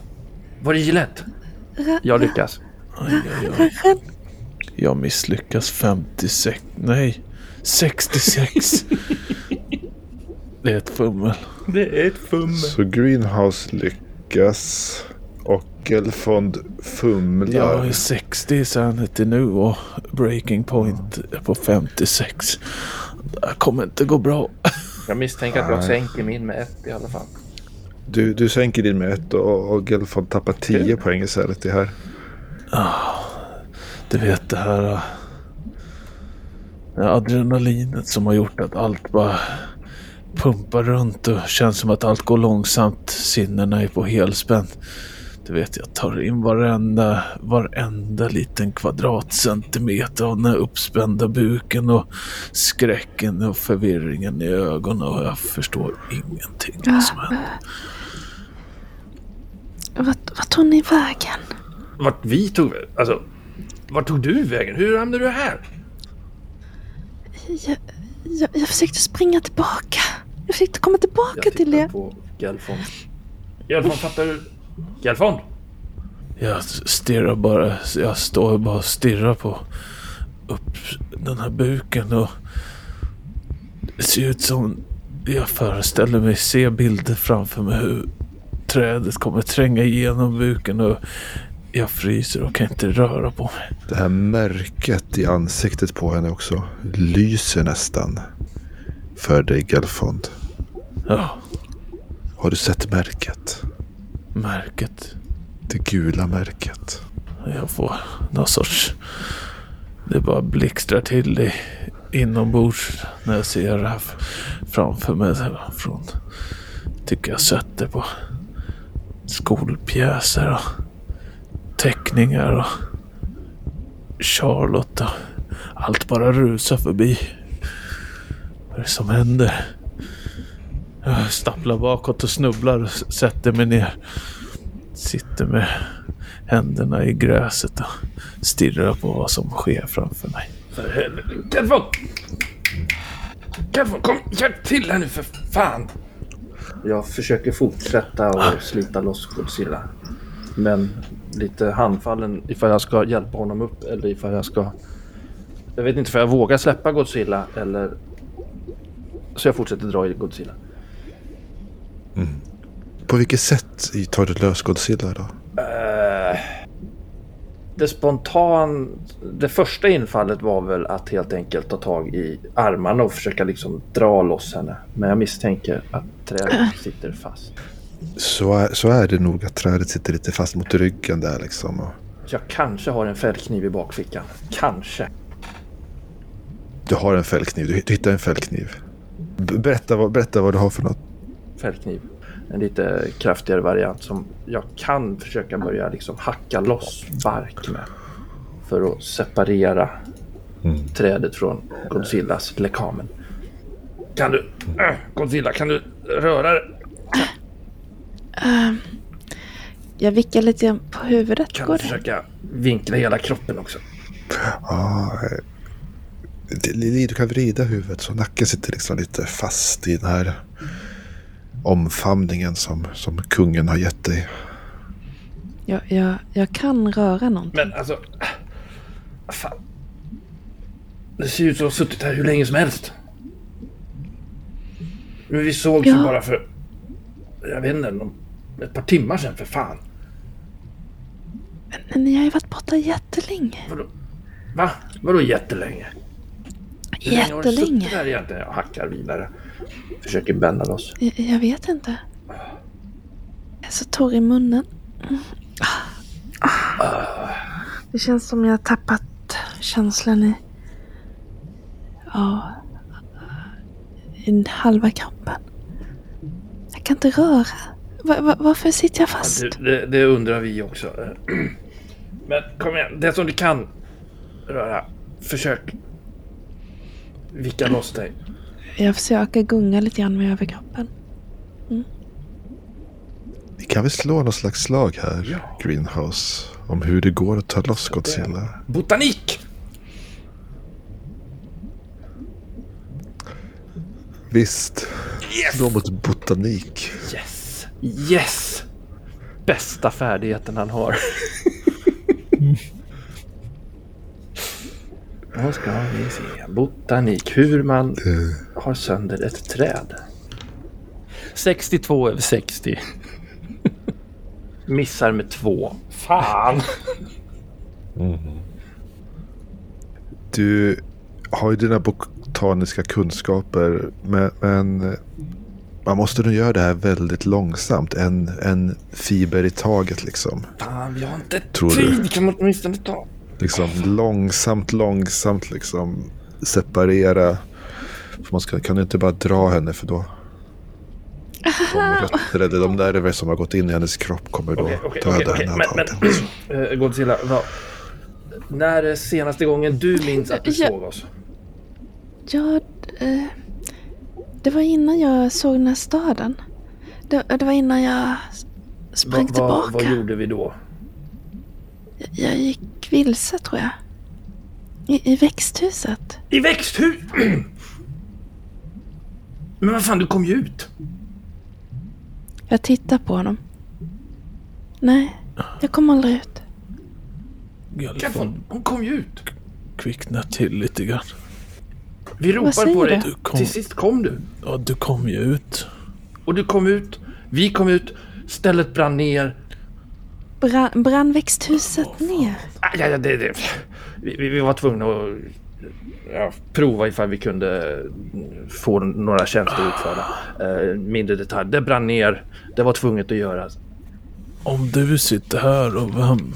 Var det Gillette? Jag lyckas. Rädd. Jag misslyckas 56. Nej, 66. <laughs> Det är ett fummel. Det är ett fummel. Så Greenhouse lyckas Gelfond fumlar. Jag är 60 i sanity nu och breaking point är på 56. Det här kommer inte gå bra. Jag misstänker att jag sänker min med ett i alla fall. Du, du sänker din med ett och, och Gelfond tappar 10 poäng i sanity här. Du vet det här... äh, det adrenalinet som har gjort att allt bara pumpar runt och känns som att allt går långsamt. Sinnena är på helspänn. Du vet, jag tar in varenda, varenda liten kvadratcentimeter av den här uppspända buken och skräcken och förvirringen i ögonen och jag förstår ingenting vad som händer. Vart, vart tog ni vägen? Vart vi tog Alltså, vart tog du vägen? Hur hamnade du här? Jag, jag, jag försökte springa tillbaka. Jag försökte komma tillbaka till er. på Gelfond. Gelfond, fattar du? Gelfond! Jag stirrar bara, jag står bara och stirrar på upp den här buken och det ser ut som jag föreställer mig, ser bilder framför mig hur trädet kommer tränga igenom buken och jag fryser och kan inte röra på mig. Det här märket i ansiktet på henne också lyser nästan för dig Gelfond. Ja, Har du sett märket? Märket. Det gula märket. Jag får någon sorts... Det bara blixtrar till i, inombords när jag ser det här framför mig. Från, tycker jag sett det på skolpjäser och teckningar och Charlotte och allt bara rusar förbi. Vad är det som händer? Jag stapplar bakåt och snubblar och sätter mig ner. Sitter med händerna i gräset och stirrar på vad som sker framför mig. För helvete. Kelfon! Kelfon, kom hjälp till här nu för fan! Jag försöker fortsätta och slita loss Godzilla. Men lite handfallen ifall jag ska hjälpa honom upp eller ifall jag ska... Jag vet inte för jag vågar släppa Godzilla eller... Så jag fortsätter dra i Godzilla. På vilket sätt tar du lös Godzilla då? Eh, det spontan... Det första infallet var väl att helt enkelt ta tag i armarna och försöka liksom dra loss henne. Men jag misstänker att trädet sitter fast. Så är, så är det nog att trädet sitter lite fast mot ryggen där liksom. Och jag kanske har en fällkniv i bakfickan. Kanske. du har en fällkniv. Du, du hittar en fällkniv. Berätta, vad, berätta vad du har för något. Fällkniv. En lite kraftigare variant som jag kan försöka börja liksom hacka loss bark med. För att separera trädet från Godzillas lekamen. Kan du... Äh, Godzilla, kan du röra det? Jag vickar lite på huvudet. Kan Går du det? försöka vinkla hela kroppen också? Ah, eh, det- Lili, du kan vrida huvudet så nacken sitter liksom lite fast i den här omfamningen som, som kungen har gett dig. Jag, jag, jag kan röra någonting. Men alltså... Fan. Det ser ut som att ha suttit här hur länge som helst. Men vi såg ju Ja. bara för... Jag vet inte, ett par timmar sedan för fan. Men ni har ju varit borta jättelänge. Vadå? Va? Vadå jättelänge? Hur länge har du Jättelänge. suttit där egentligen? Jag hackar vidare. Försöker bända loss. Jag, jag vet inte. Jag är så torr i munnen. Mm. Det känns som jag har tappat känslan i... Ja... I halva kroppen. Jag kan inte röra. Va, va, varför sitter jag fast? Det, det, det undrar vi också. Men kom igen, det som du kan röra. Försök. Vicka loss dig. Jag försöker gunga lite grann med överkroppen. Vi kan väl slå något slags slag här, Greenhouse, om hur det går att ta loss Godzilla. Botanik! Visst, Yes! slå mot botanik. Yes! Yes! Bästa färdigheten han har. <laughs> Då ska vi se. Botanik. Hur man har sönder ett träd. 62 över 60. Missar med två. Fan! Du har ju dina botaniska kunskaper, men, men man måste nog göra det här väldigt långsamt. En, en fiber i taget liksom. Fan, vi har inte Tror du? tid. Kan man åtminstone ta? Liksom långsamt, långsamt liksom separera. För man ska, kan inte bara dra henne för då de <laughs> rötter eller de nerver som har gått in i hennes kropp kommer då Okej, okej, döda okej, okej. henne Men, men eh, Godzilla, vad, när är senaste gången du minns att du Ja. såg oss? Ja, eh, det var innan jag såg den här staden. Det, det var innan jag sprang Va- va- tillbaka. vad gjorde vi då? Jag, jag gick vilse tror jag. I, I växthuset. I växthus! <clears throat> Men vad fan, du kom ju ut. Jag tittar på honom. Nej, jag kom aldrig ut. Kevin, hon kom ju ut. kvicknar till lite grann. Vi säger på dig. kom- Till sist kom du. Ja, du kom ju ut. Och du kom ut. Vi kom ut. Stället brann ner. Brann, brann växthuset ner? Ah, Ja, ja, det, det. Vi, vi- var tvungna att ja, prova ifall vi kunde få några tjänster utförda. Eh, mindre detalj. Det brann ner. Det var tvunget att göras. Om du sitter här och vem...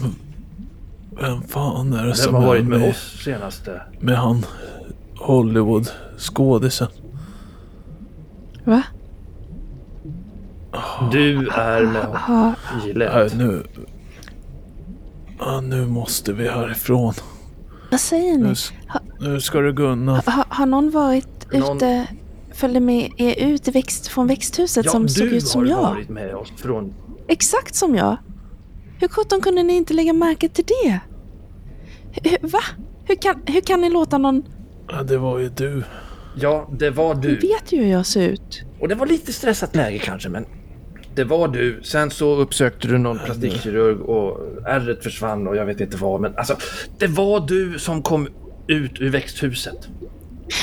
Vem fan är det Vem som har varit med med, oss senaste? med han Hollywood-skådisen? Va? Du är med Gillette. nu... Ja, nu måste vi härifrån. vad säger Nu, ni? s- nu ska du gå undan. Har, har någon varit Någon- ute, följde med er ut i växt, från växthuset Ja, som såg du ut som har jag? varit med oss från... Exakt som jag. Hur sjutton kunde ni inte lägga märke till det? Hur, va? Hur kan, hur kan ni låta någon... Ja, det var ju du. Ja, det var Ni du. vet ju hur jag ser ut. Och det var lite stressat läge kanske, men det var du. Sen så uppsökte du någon plastikkirurg och ärret försvann och jag vet inte vad. Men alltså, det var du som kom ut ur växthuset.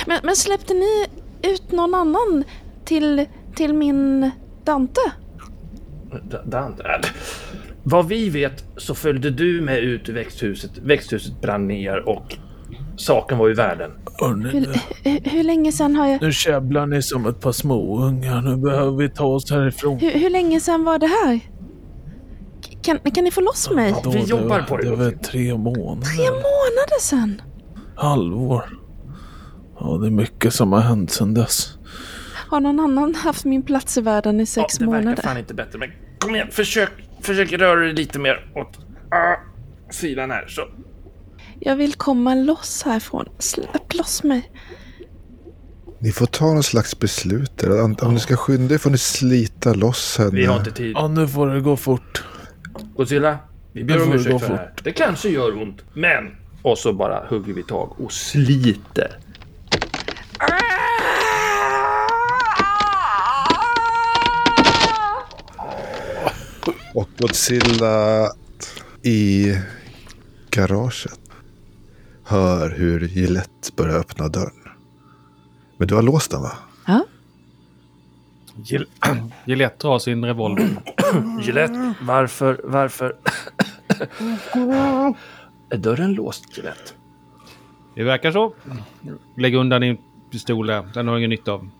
Men, men släppte ni ut någon annan till, till min Dante? D- Dante. äh, Vad vi vet så följde du med ut ur växthuset. Växthuset brann ner och saken var i världen. Hur, nu, hur, hur länge sedan har jag... nu käbblar ni som ett par småungar. Nu behöver vi ta oss härifrån. Hur, hur länge sedan var det här? Kan, kan ni få loss mig? Då, vi jobbar på det, Det var tre månader. Tre månader sedan? Halvår. Ja, det är mycket som har hänt sedan dess. Har någon annan haft min plats i världen i sex ja, det verkar månader? fan inte bättre. Men kom igen, försök, försök röra dig lite mer åt ah, sidan här. Så. Jag vill komma loss härifrån. Släpp loss mig. Ni får ta någon slags beslut. där. Om om ni ska skynda er får ni slita loss henne. Vi har inte tid. Ja, nu får det gå fort. Godzilla, vi ber om ursäkt för det här. Det kanske gör ont, men... Och så bara hugger vi tag och sliter. Och Godzilla i garaget hör hur Gillette börjar öppna dörren. Men du har låst den va? Ja. Gill- <clears throat> Gillette drar sin revolver. <clears throat> Gillette, varför, varför... <clears throat> Är dörren låst, Gillette? Det verkar så. Lägg undan din pistol där. Den har jag ingen nytta av.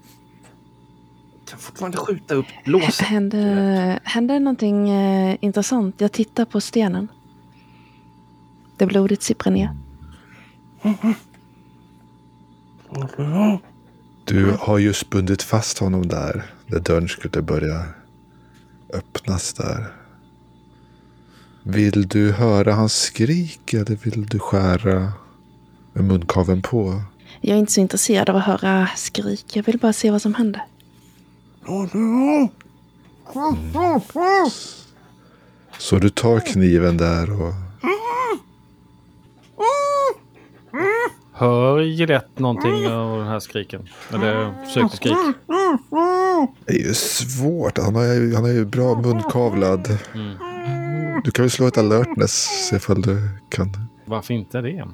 Kan fortfarande skjuta upp låset. Händer, händer någonting eh, intressant? Jag tittar på stenen. Det blodet sipprar ner. Du har just bundit fast honom där. Där dörren skulle börja öppnas där. Vill du höra hans skrik eller vill du skära med munkaven på? Jag är inte så intresserad av att höra skrik. Jag vill bara se vad som händer. Så du tar kniven där och Hör Gillette någonting av den här skriken? Eller försökte skrik? Det är ju svårt. Han har ju, han har ju bra munkavlad. Du kan ju slå ett alertness. Se ifall du kan. Varför inte det?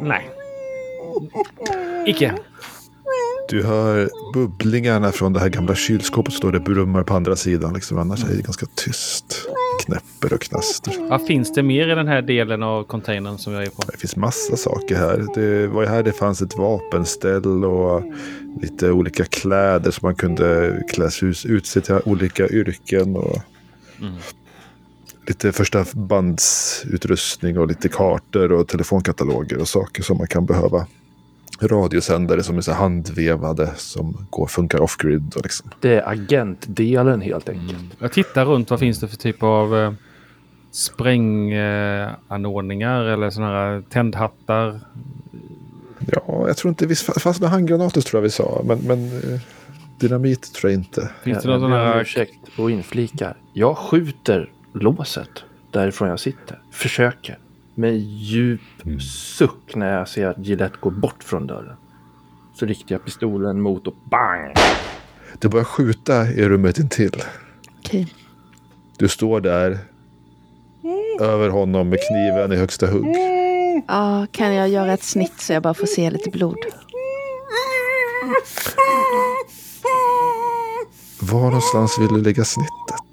Nej. Icke. Du hör bubblingarna från det här gamla kylskåpet står det brummar på andra sidan. Liksom. Annars är det ganska tyst. Knäpper och knaster. Vad finns det mer i den här delen av containern som jag är på? Det finns massa saker här. Det var ju här det fanns ett vapenställ och lite olika kläder som man kunde klä sig ut, utse till olika yrken. Och Lite första bandsutrustning och lite kartor och telefonkataloger och saker som man kan behöva. Radiosändare som är så handvevade som går, funkar off-grid. Liksom. Det är agentdelen helt enkelt. Jag tittar runt. Vad finns det för typ av eh, spränganordningar eller sådana här tändhattar? Ja, jag tror inte vi fast med handgranater tror jag vi sa. Men, men eh, dynamit tror jag inte. Finns det någon sån här... ursäkt och inflikar. Jag skjuter låset därifrån jag sitter. Försöker. Med djup suck när jag ser att Gillette går bort från dörren. Så riktar jag pistolen mot och bang! Du börjar skjuta i rummet intill. Okej. Du står där över honom med kniven i högsta hugg. Ja, kan jag göra ett snitt så jag bara får se lite blod? Var någonstans vill du lägga snittet?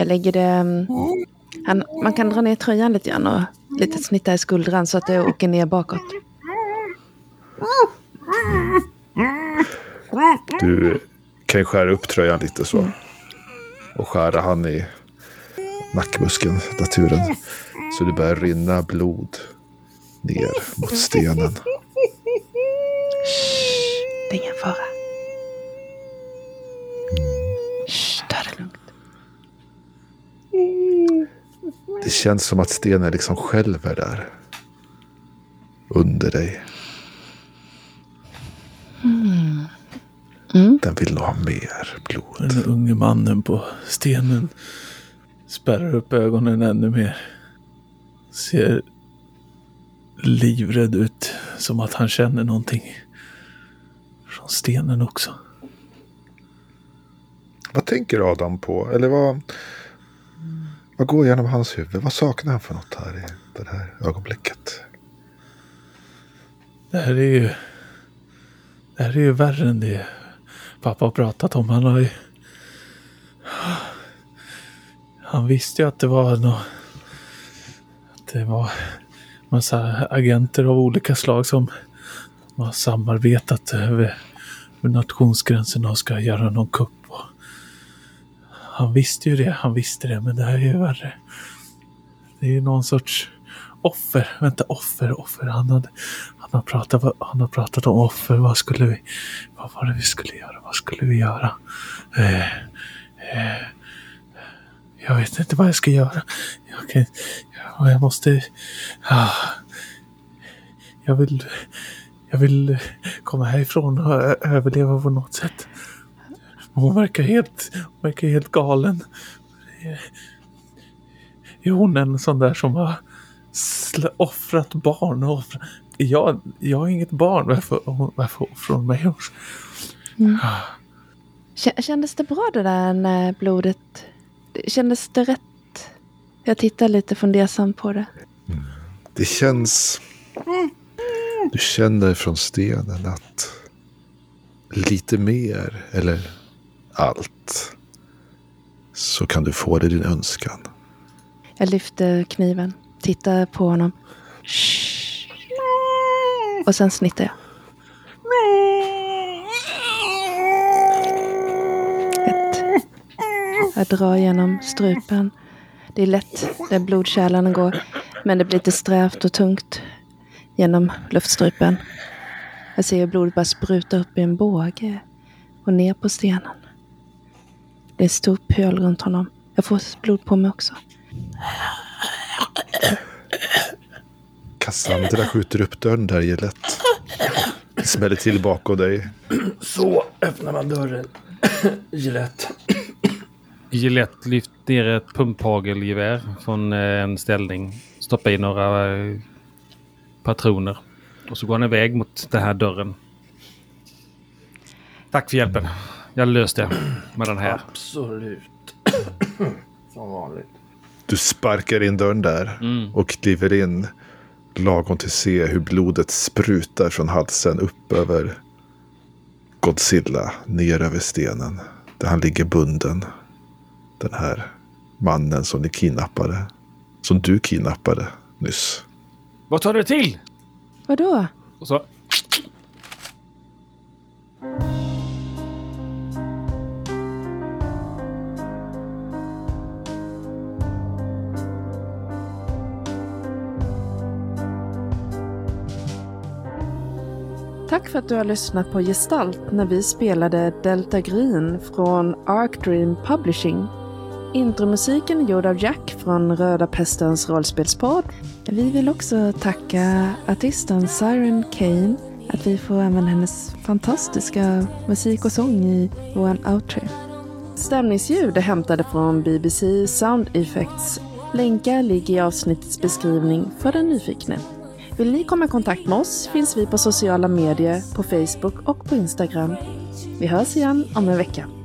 Jag lägger det... mm, Han, man kan dra ner tröjan lite grann och lite snitta i skuldran så att det åker ner bakåt. Du kan ju skära upp tröjan lite så. Och skära han i nackmuskeln, naturen. Så det börjar rinna blod ner mot stenen. Det är ingen fara. Shh, ta det lugnt. Det känns som att stenen liksom skälver där. Under dig. Den vill nog ha mer blod. Den unge mannen på stenen spärrar upp ögonen ännu mer. Ser livrädd ut. Som att han känner någonting. Från stenen också. Vad tänker Adam på? Eller vad, vad går genom hans huvud? Vad saknar han för något här i det här ögonblicket? Det här är ju... Det här är ju värre än det pappa har pratat om. Han har ju... Han visste ju att det var något... Att det var massa agenter av olika slag som har samarbetat över nationsgränserna och ska göra någon kupp. Han visste ju det, han visste det, men det här är ju värre. Det är ju någon sorts offer. Vänta, offer, offer. Han, hade, han, har pratat, han har pratat om offer. Vad skulle vi... Vad var det vi skulle göra? Vad skulle vi göra? Eh, eh, jag vet inte vad jag ska göra. Jag, kan, jag, jag måste... Ah, jag vill... Jag vill komma härifrån och överleva på något sätt. Hon verkar helt, hon verkar helt galen. Är hon en sån där som har offrat barn? Och offrat... Jag, jag har inget barn. Varför, varför offrar hon mig? Kä- Kändes det bra det där när blodet... Kändes det rätt? Jag tittar lite fundersamt på det. Det känns... Du känner från stenen att lite mer, eller allt, så kan du få det din önskan. Jag lyfter kniven, tittar på honom. Och sen snittar jag. Ett. Jag drar genom strupen. Det är lätt där blodkärlen går. Men det blir lite strävt och tungt genom luftstrupen. Jag ser hur blodet bara sprutar upp i en båge och ner på stenen. Det är ett stort pöl runt honom. Jag får blod på mig också. Cassandra skjuter upp dörren där. Det smäller till bakom dig. Så öppnar man dörren. <coughs> Gillette. Gillette lyft ner ett pumphagelgevär från eh, en ställning. Stoppa i några eh, patroner. Och så går han iväg mot den här dörren. Tack för hjälpen. Jag löste det med den här. Absolut. <clears throat> Som vanligt. Du sparkar in dörren där och kliver in lagom till att se hur blodet sprutar från halsen upp över Godzilla, ner över stenen. Där han ligger bunden. Den här mannen som ni kidnappade. Som du kidnappade nyss. Vad tar det till? Vadå? Och så... för att du har lyssnat på Gestalt när vi spelade Delta Green från Arc Dream Publishing. Intromusiken är gjord av Jack från Röda Pestens rollspelspodd. Vi vill också tacka artisten Siren Kane att vi får använda hennes fantastiska musik och sång i vår outro. Stämningsljud är hämtade från BBC Sound Effects. Länkar ligger i avsnittets beskrivning för den nyfikne. Vill ni komma i kontakt med oss finns vi på sociala medier, på Facebook och på Instagram. Vi hörs igen om en vecka.